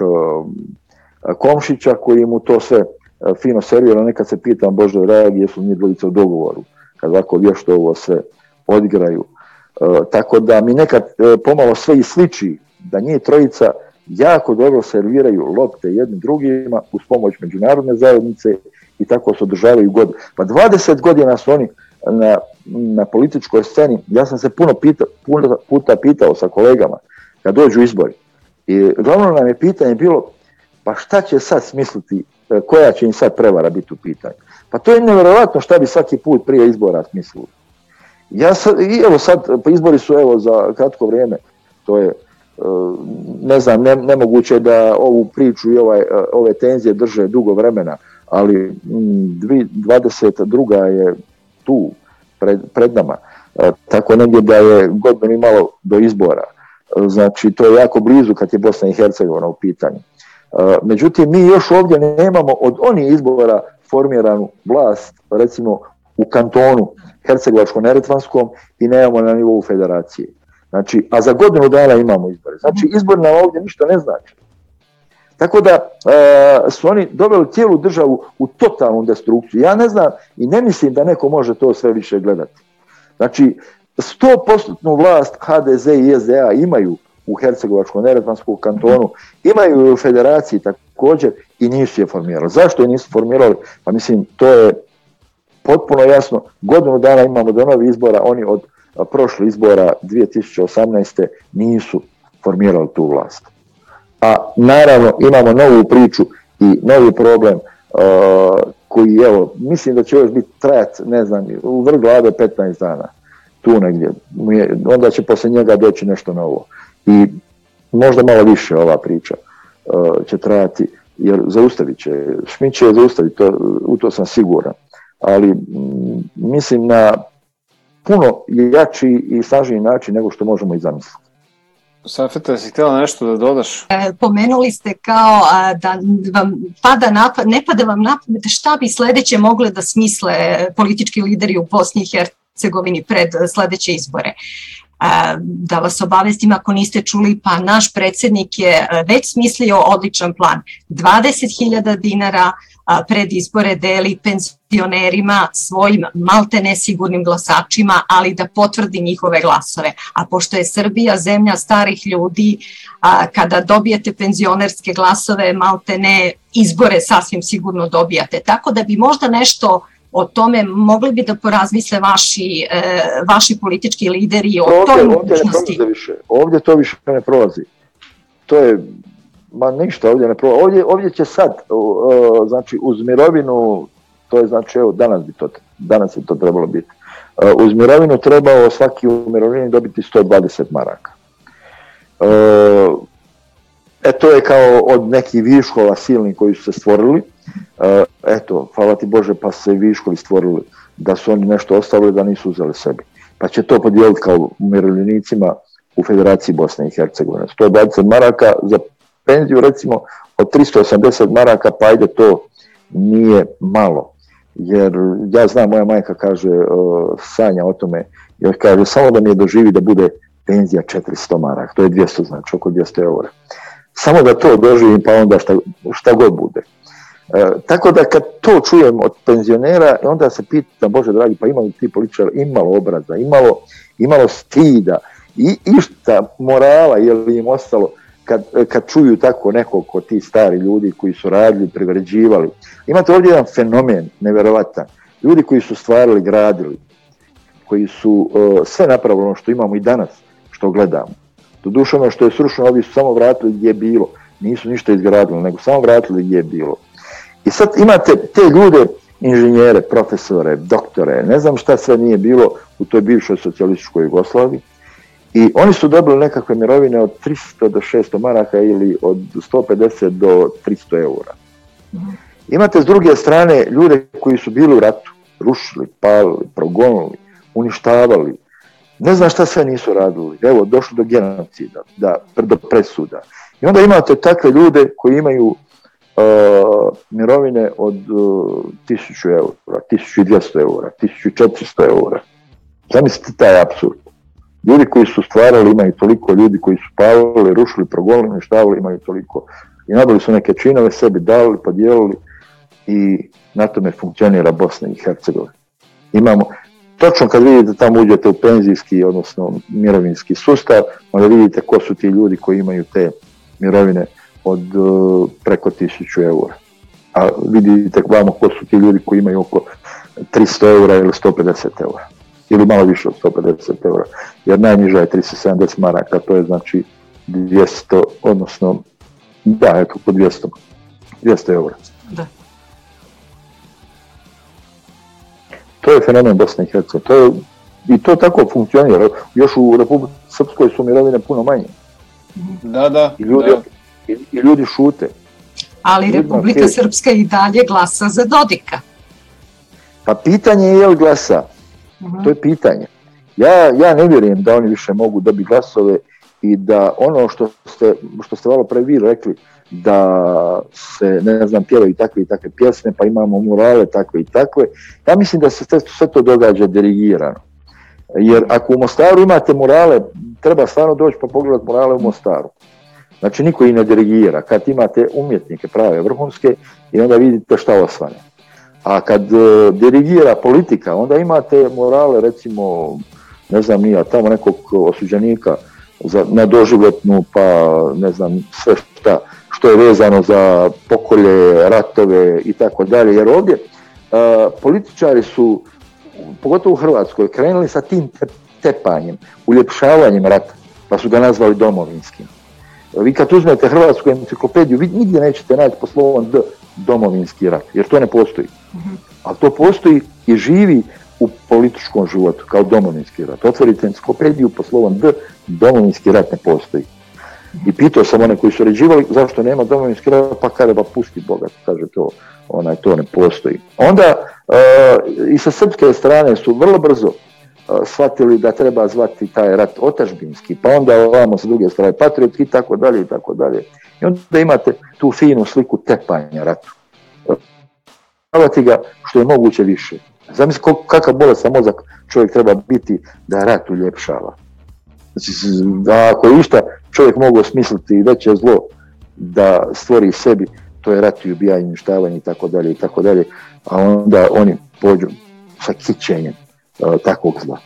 Komšića koji mu to sve fino servira, nekad se pitam Bože reagi, jesu mi dvojice u dogovoru, kad ovako vješto ovo se odigraju. tako da mi nekad pomalo sve i sliči da nije trojica jako dobro serviraju lopte jednim drugima uz pomoć međunarodne zajednice i tako se održavaju godine. Pa 20 godina su oni na, na političkoj sceni, ja sam se puno, pita, puno puta pitao sa kolegama kad dođu izbori. I glavno nam je pitanje bilo pa šta će sad smisliti, e, koja će im sad prevara biti u pitanju. Pa to je nevjerojatno šta bi svaki put prije izbora smislili. Ja sad, i evo sad, pa izbori su evo za kratko vrijeme, to je ne znam, nemoguće da ovu priču i ovaj, e, ove tenzije drže dugo vremena, ali 22. Mm, je tu pred, pred nama, e, tako negdje da je godinu malo do izbora. E, znači, to je jako blizu kad je Bosna i Hercegovina u pitanju. Međutim, mi još ovdje nemamo od onih izbora formiranu vlast, recimo u kantonu Hercegovačko-Neretvanskom i nemamo na nivou federacije. Znači, a za godinu dana imamo izbore. Znači, mhm. izbor nam ovdje ništa ne znači. Tako da e, su oni doveli cijelu državu u totalnu destrukciju. Ja ne znam i ne mislim da neko može to sve više gledati. Znači, 100% vlast HDZ i SDA imaju u Hercegovačkom neretvanskom kantonu, mhm. imaju u federaciji također i nisu je formirali. Zašto je nisu formirali? Pa mislim, to je potpuno jasno. Godinu dana imamo do novih izbora, oni od prošli izbora 2018. nisu formirali tu vlast. A naravno imamo novu priču i novi problem e, koji evo, mislim da će još biti trajat, ne znam, u vrh glave 15 dana, tu negdje. Onda će poslije njega doći nešto novo. I možda malo više ova priča e, će trajati, jer zaustavit će, Šmić će zaustaviti, to, u to sam siguran. Ali mislim na puno jači i snažniji način nego što možemo i zamisliti. Safeta, si htjela nešto da dodaš? E, pomenuli ste kao da vam pada napad, ne pada vam napad, šta bi sljedeće mogle da smisle politički lideri u Bosni i Hercegovini pred sljedeće izbore da vas obavestim ako niste čuli, pa naš predsjednik je e, već smislio odličan plan. 20.000 dinara pred izbore deli penzionerima, svojim malte nesigurnim glasačima, ali da potvrdi njihove glasove. A pošto je Srbija zemlja starih ljudi, kada dobijete penzionerske glasove, malte ne izbore sasvim sigurno dobijate. Tako da bi možda nešto o tome mogli bi da porazmisle vaši, e, vaši politički lideri o ovdje, toj mogućnosti? Ovdje, više. ovdje to više ne prolazi. To je, ma ništa ovdje ne prolazi. Ovdje, ovdje će sad, znači uz mirovinu, to je znači evo danas bi to, danas je to trebalo biti. E, uz mirovinu trebao svaki umirovljenik dobiti 120 maraka. E, e to je kao od nekih viškova silnih koji su se stvorili E, eto, hvala ti Bože, pa se viškovi stvorili, da su oni nešto ostavili, da nisu uzeli sebi. Pa će to podijeliti kao umirovljenicima u Federaciji Bosne i Hercegovine. 120 maraka za penziju, recimo, od 380 maraka, pa ajde to nije malo. Jer ja znam, moja majka kaže, e, sanja o tome, jer kaže, samo da mi je doživi da bude penzija 400 maraka, to je 200, znači oko 200 eura. Samo da to doživim, pa onda šta god bude. E, tako da kad to čujem od penzionera, onda se pitam, Bože dragi, pa imali ti političar imalo obraza, imalo, imalo stida i išta morala je li im ostalo kad, kad čuju tako nekog ko ti stari ljudi koji su radili, privređivali. Imate ovdje jedan fenomen nevjerovatan. Ljudi koji su stvarili, gradili, koji su e, sve napravili ono što imamo i danas, što gledamo. Doduše ono što je srušeno, ovi su samo vratili gdje je bilo. Nisu ništa izgradili, nego samo vratili gdje je bilo. I sad imate te ljude, inženjere, profesore, doktore, ne znam šta sve nije bilo u toj bivšoj socijalističkoj Jugoslaviji, i oni su dobili nekakve mirovine od 300 do 600 maraka ili od 150 do 300 eura. Mhm. Imate s druge strane ljude koji su bili u ratu, rušili, palili, progonili, uništavali, ne znam šta sve nisu radili, evo došli do genocida, da, do presuda. I onda imate takve ljude koji imaju Uh, mirovine od 1000 uh, eura, 1200 eura, 1400 eura. Zamislite taj apsurd. Ljudi koji su stvarali imaju toliko, ljudi koji su palili, rušili, progonili, uništavali imaju toliko. I nabili su neke činove, sebi dali, podijelili i na tome funkcionira Bosna i Hercegovina. Imamo, točno kad vidite tamo uđete u penzijski, odnosno mirovinski sustav, onda vidite ko su ti ljudi koji imaju te mirovine od e, preko 1000 eura. A vidite vamo ko su ti ljudi koji imaju oko 300 eura ili 150 eura. Ili malo više od 150 eura. Jer najniža je 370 maraka, to je znači 200, odnosno, da, eto, po 200, 200 eura. To je fenomen Bosne i Hercegovine. To je, I to tako funkcionira. Još u Republike Srpskoj su mirovine puno manje. Da, da. I ljudi, da i, ljudi šute. Ali Republika Srpska i dalje glasa za Dodika. Pa pitanje je li glasa. Mhm. To je pitanje. Ja, ja ne vjerujem da oni više mogu dobiti glasove i da ono što ste, što vi rekli, da se, ne znam, i takve i takve pjesme, pa imamo murale takve i takve. Ja mislim da se sve to događa dirigirano. Jer ako u Mostaru imate murale, treba stvarno doći pa pogledati murale u Mostaru. Znači niko i ne dirigira. Kad imate umjetnike prave vrhunske i onda vidite šta osvane. A kad e, dirigira politika, onda imate morale recimo, ne znam nija, tamo nekog osuđenika za, na doživotnu, pa ne znam sve šta, što je vezano za pokolje, ratove i tako dalje. Jer ovdje e, političari su, pogotovo u Hrvatskoj, krenuli sa tim tepanjem, uljepšavanjem rata, pa su ga nazvali domovinskim. Vi kad uzmete Hrvatsku enciklopediju, vi nigdje nećete naći po slovom D domovinski rat, jer to ne postoji. Mhm. Ali to postoji i živi u političkom životu, kao domovinski rat. Otvorite enciklopediju po slovom D, domovinski rat ne postoji. I pitao sam one koji su ređivali zašto nema domovinski rat, pa kada ba pusti Boga, kaže to, onaj, to ne postoji. Onda e, i sa srpske strane su vrlo brzo E, shvatili da treba zvati taj rat otažbinski, pa onda ovamo s druge strane patriotski i tako dalje i tako dalje. I onda imate tu finu sliku tepanja ratu. zavati ga što je moguće više. Zamisli kakav bolestan mozak čovjek treba biti da rat uljepšava. Znači, da ako je išta čovjek mogao smisliti i veće zlo da stvori sebi, to je rat i ubijanje, uništavanje i tako dalje i tako dalje, a onda oni pođu sa kićenjem. E, takvog zna.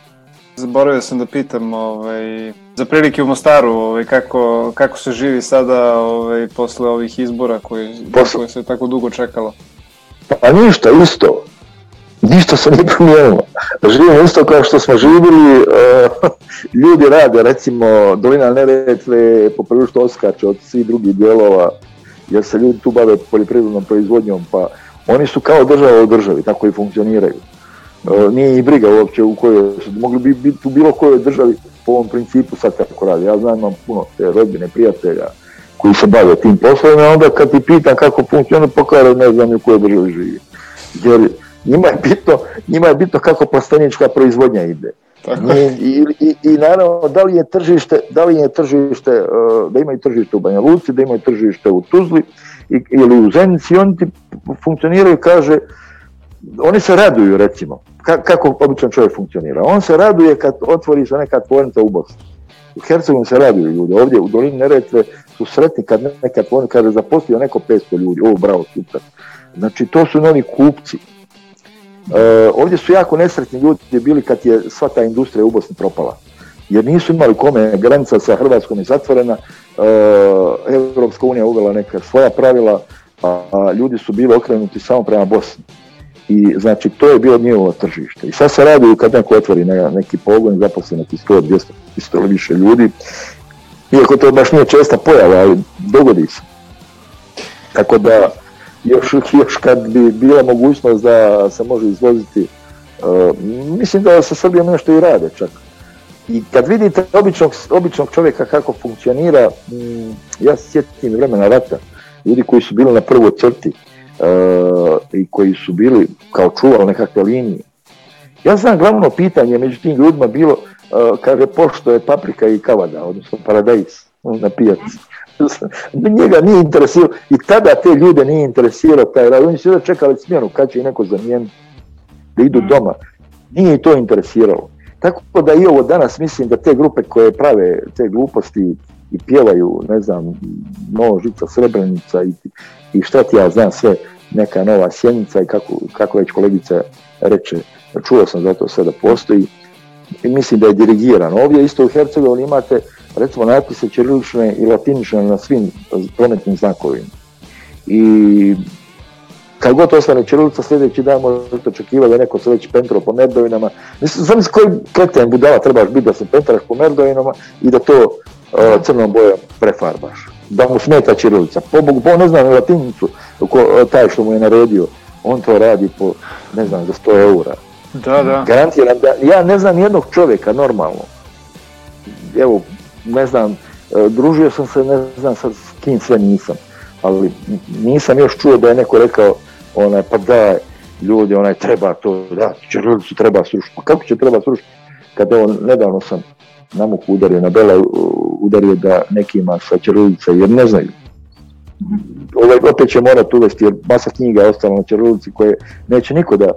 Zaboravio sam da pitam ovaj, za prilike u Mostaru ovaj, kako, kako se živi sada ovaj, posle ovih izbora koji, se tako dugo čekalo. Pa, pa ništa, isto. Ništa se nije promijenilo. Živimo isto kao što smo živili. E, ljudi rade, recimo, Dolina Neretve je poprilično oskače od svih drugih dijelova, jer se ljudi tu bave poljoprivrednom proizvodnjom, pa oni su kao država u državi, tako i funkcioniraju nije i briga uopće u kojoj, mogli bi biti u bilo kojoj državi po ovom principu sad kako radi. Ja znam imam puno te rodbine, prijatelja koji se bave tim poslovima, onda kad ti pitan kako funkcionira, pokara ne znam u kojoj državi živi. Jer njima je bitno, njima je bitno kako plastanička proizvodnja ide. I, i, I, naravno, da li je tržište, da li je tržište, e, da imaju tržište u Banja Luci, da imaju tržište u Tuzli ili u Zenici, oni ti funkcioniraju, kaže, oni se raduju recimo, kako običan čovjek funkcionira? On se raduje kad otvori se neka tvornica u Bosni. U Hercegovini se raduju ljudi, ovdje u dolini Neretve su sretni kad neka tvornica, kada je zaposlio neko 500 ljudi, ovo bravo, super. Znači to su novi kupci. E, ovdje su jako nesretni ljudi bili kad je sva ta industrija u Bosni propala. Jer nisu imali kome, granica sa Hrvatskom je zatvorena, e, Europska unija uvela neka svoja pravila, a ljudi su bili okrenuti samo prema Bosni. I znači to je bilo njihovo tržište. I sad se radi kad neko otvori neki pogon, zaposlenih 100, 200, 100 više ljudi. Iako to baš nije česta pojava, ali dogodi se. Tako da još, još kad bi bila mogućnost da se može izvoziti, e, mislim da se Srbijom nešto i rade čak. I kad vidite običnog, običnog čovjeka kako funkcionira, mm, ja se sjetim vremena rata, ljudi koji su bili na prvoj crti, Eh, i koji su bili kao čuvali nekakve linije. Ja znam glavno pitanje među tim ljudima bilo, eh, kaže, pošto je paprika i kavada, odnosno paradajs eh, na pijaci. Njega nije interesirao i tada te ljude nije interesirao taj Oni su da čekali smjenu kad će neko zamijeniti da idu mm. doma. Nije to interesiralo. Tako da i ovo danas mislim da te grupe koje prave te gluposti i pjevaju, ne znam, novo žica srebrenica i, i šta ti ja znam sve, neka nova sjenica i kako, kako već kolegica reče, čuo sam zato da postoji i mislim da je dirigiran. Ovdje isto u Hercegovini imate recimo natpise ćirilične i latinične na svim prometnim znakovima. I kad god ostane Čirilica sljedeći dan možete očekivati da neko se već pentrao po merdovinama. Znam s koji kreten budala trebaš biti da se pentraš po merdovinama i da to e, crnom bojom prefarbaš. Da mu smeta Čirilica. Pobog, ne znam latinicu e, taj što mu je naredio. On to radi po, ne znam, za 100 eura. Da, da. Garantiram da, ja ne znam jednog čovjeka normalno. Evo, ne znam, e, družio sam se, ne znam sad s kim sve nisam ali nisam još čuo da je neko rekao onaj, pa da ljudi, onaj, treba to, da, ćirilicu treba srušiti. Pa kako će treba srušiti? Kad evo, nedavno sam namuk udario, na Bela udario da nekima sa ćirilice, jer ne znaju. Ovaj, opet će morat uvesti, jer masa knjiga je ostala na ćirilici koje neće niko da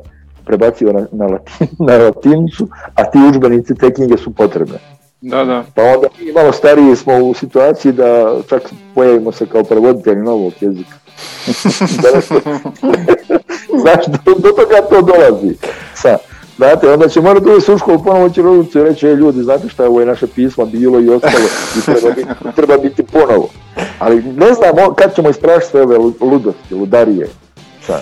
prebacio na, na, na latinicu, a ti udžbenici te knjige su potrebne. Da, da. Pa onda mi malo stariji smo u situaciji da čak pojavimo se kao prevoditelji novog jezika. Znaš, do, toga to dolazi. Sa, znate, onda će morati uvijek u školu ponovo će i reći, e, ljudi, znate šta je ovo je naše pismo bilo i ostalo, i treba, biti, treba biti ponovo. Ali ne znamo kad ćemo istrašiti sve ove ludosti, ludarije. Sa,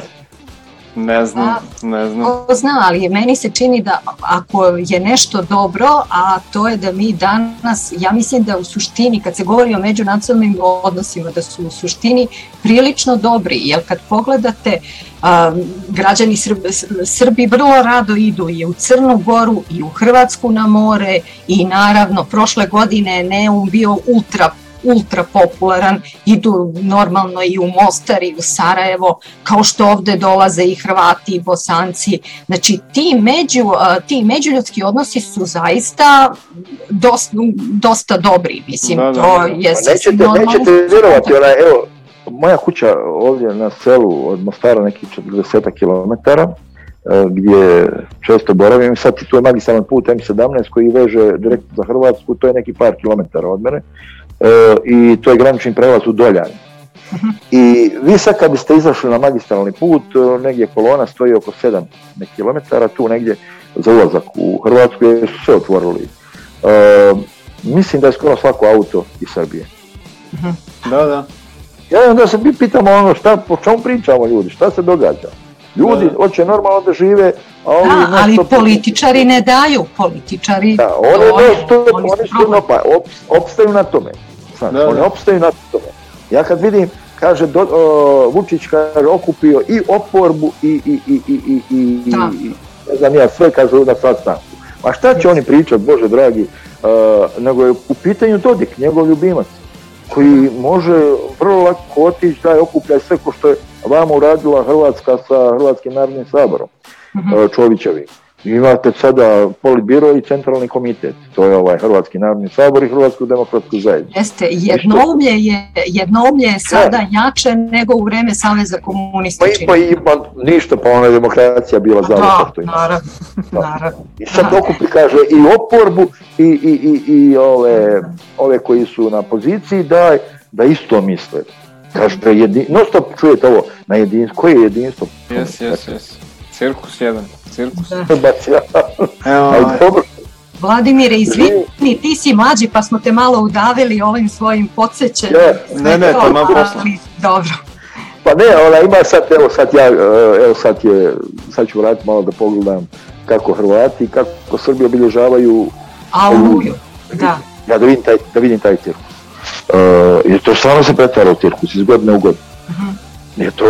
ne znam, ne znam. Ko zna, ali meni se čini da ako je nešto dobro, a to je da mi danas, ja mislim da u suštini, kad se govori o međunacionalnim odnosima, da su u suštini prilično dobri, jer kad pogledate, um, građani Srbi, Srbi vrlo rado idu i u Crnu Goru i u Hrvatsku na more i naravno prošle godine ne Neum bio ultra ultra popularan, idu normalno i u Mostar i u Sarajevo, kao što ovde dolaze i Hrvati i Bosanci. Znači, ti, među, ti međuljudski odnosi su zaista dosta dobri, mislim, da, to je... Pa nećete, normalno... vjerovati, evo, moja kuća ovdje na selu od Mostara nekih 40 km e, gdje često boravim, sad tu je magistralan put M17 koji veže direktno za Hrvatsku, to je neki par kilometara od mene E, i to je granični prelaz u Doljan. I vi sad kad biste izašli na magistralni put, e, negdje kolona stoji oko 7 km, tu negdje za ulazak u Hrvatsku su se otvorili. E, mislim da je skoro svako auto iz Srbije. Da, da. Ja onda se mi pitamo ono šta, po čemu pričamo ljudi, šta se događa? Ljudi hoće normalno da žive, a ali političari ne daju, političari... Da, oni, opstaju na tome. Znači, oni opstaju na tome. Ja kad vidim, kaže, Vučić okupio i oporbu i, i, i, i, ne znam ja, sve kažu na stanku. Ma šta će oni pričati, Bože dragi, e, nego je u pitanju Dodik, njegov ljubimac, koji mhm. može vrlo lako otići, da okupljaj sve ko što je vama uradila Hrvatska sa Hrvatskim narodnim saborom, mhm. e, Čovićevi. Imate sada politbiro i centralni komitet, to je ovaj Hrvatski narodni sabor i Hrvatsku demokratsku zajednicu. Jeste, jednoumlje je, je sada jače nego u vreme Saveza komunista. Pa, ima pa, pa ništa, pa ona je demokracija bila pa završa. ima naravno, naravno. I sad okupi kaže i oporbu i, i, i, i ove, ove koji su na poziciji da, da isto misle. Kao što je No stop čujete ovo, na jedinstvo, koje je jedinstvo? Jes, jes, dakle. jes. Cirkus jedan, cirkus. Da. ja. Evo, ovaj. dobro. Vladimire, izvini, ti si mlađi pa smo te malo udavili ovim svojim podsjećenjem. Ne, ne, ne, to imam posla. Dobro. Pa ne, ona ima sad, evo sad ja, eh, evo sad je, sad ću vratiti malo da pogledam kako Hrvati kako Srbi obilježavaju... A da. Ja taj, da vidim taj cirkus. Uh, jer to stvarno se pretvara u cirkus iz godine u godinu. Mhm. to,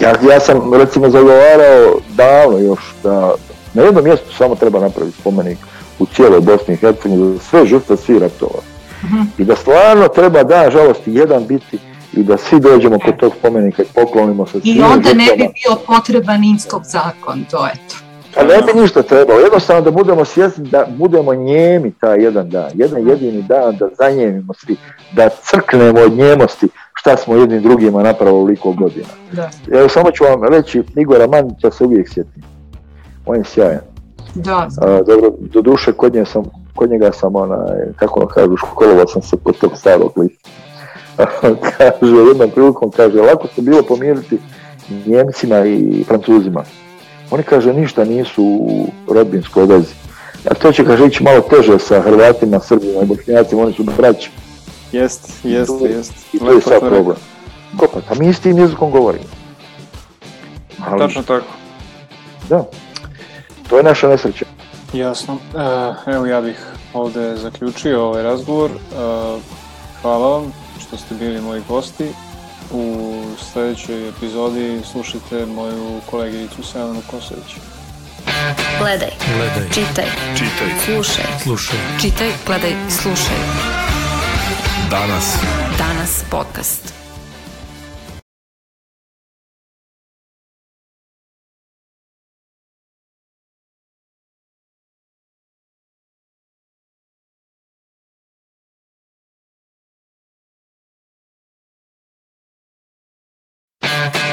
ja, ja sam recimo zagovarao davno još da na jednom mjestu samo treba napraviti spomenik u cijeloj Bosni i Hercegovini sve žrtve svih ratova. Mhm. I da stvarno treba dan žalosti jedan biti i da svi dođemo kod e. tog spomenika i poklonimo se I onda ne bi bio potreban Inskog zakon, to je to. Pa ne bi ništa trebalo, jednostavno da budemo svjesni da budemo njemi taj jedan dan, jedan jedini dan da zanjemimo svi, da crknemo od njemosti šta smo jednim drugima napravili ovoliko godina. Da. Evo samo ću vam reći, Igora Manića se uvijek sjetim, on je sjajan. Da. A, dobro, do duše kod, sam, njega sam onaj, kako ono kažu, školovao sam se kod tog starog lista. kaže, jednom prilikom, kaže, lako se bilo pomiriti Njemcima i Francuzima. Oni kaže ništa nisu u rodbinskoj vezi. A to će kaže ići malo teže sa Hrvatima, Srbima i Bošnjacima, oni su braći. Jest, jest, jest. I to je sad problem. a pa, pa mi istim jezikom govorimo. Tačno tako. Da. To je naša nesreća. Jasno. E, evo ja bih ovdje zaključio ovaj razgovor. E, hvala vam što ste bili moji gosti. U sljedećoj epizodi slušajte moju kolegicu Selenu Kosović. Gledaj. Čitaj. Čitaj. Slušaj. Slušaj. Čitaj, gledaj, slušaj. Danas. Danas podcast.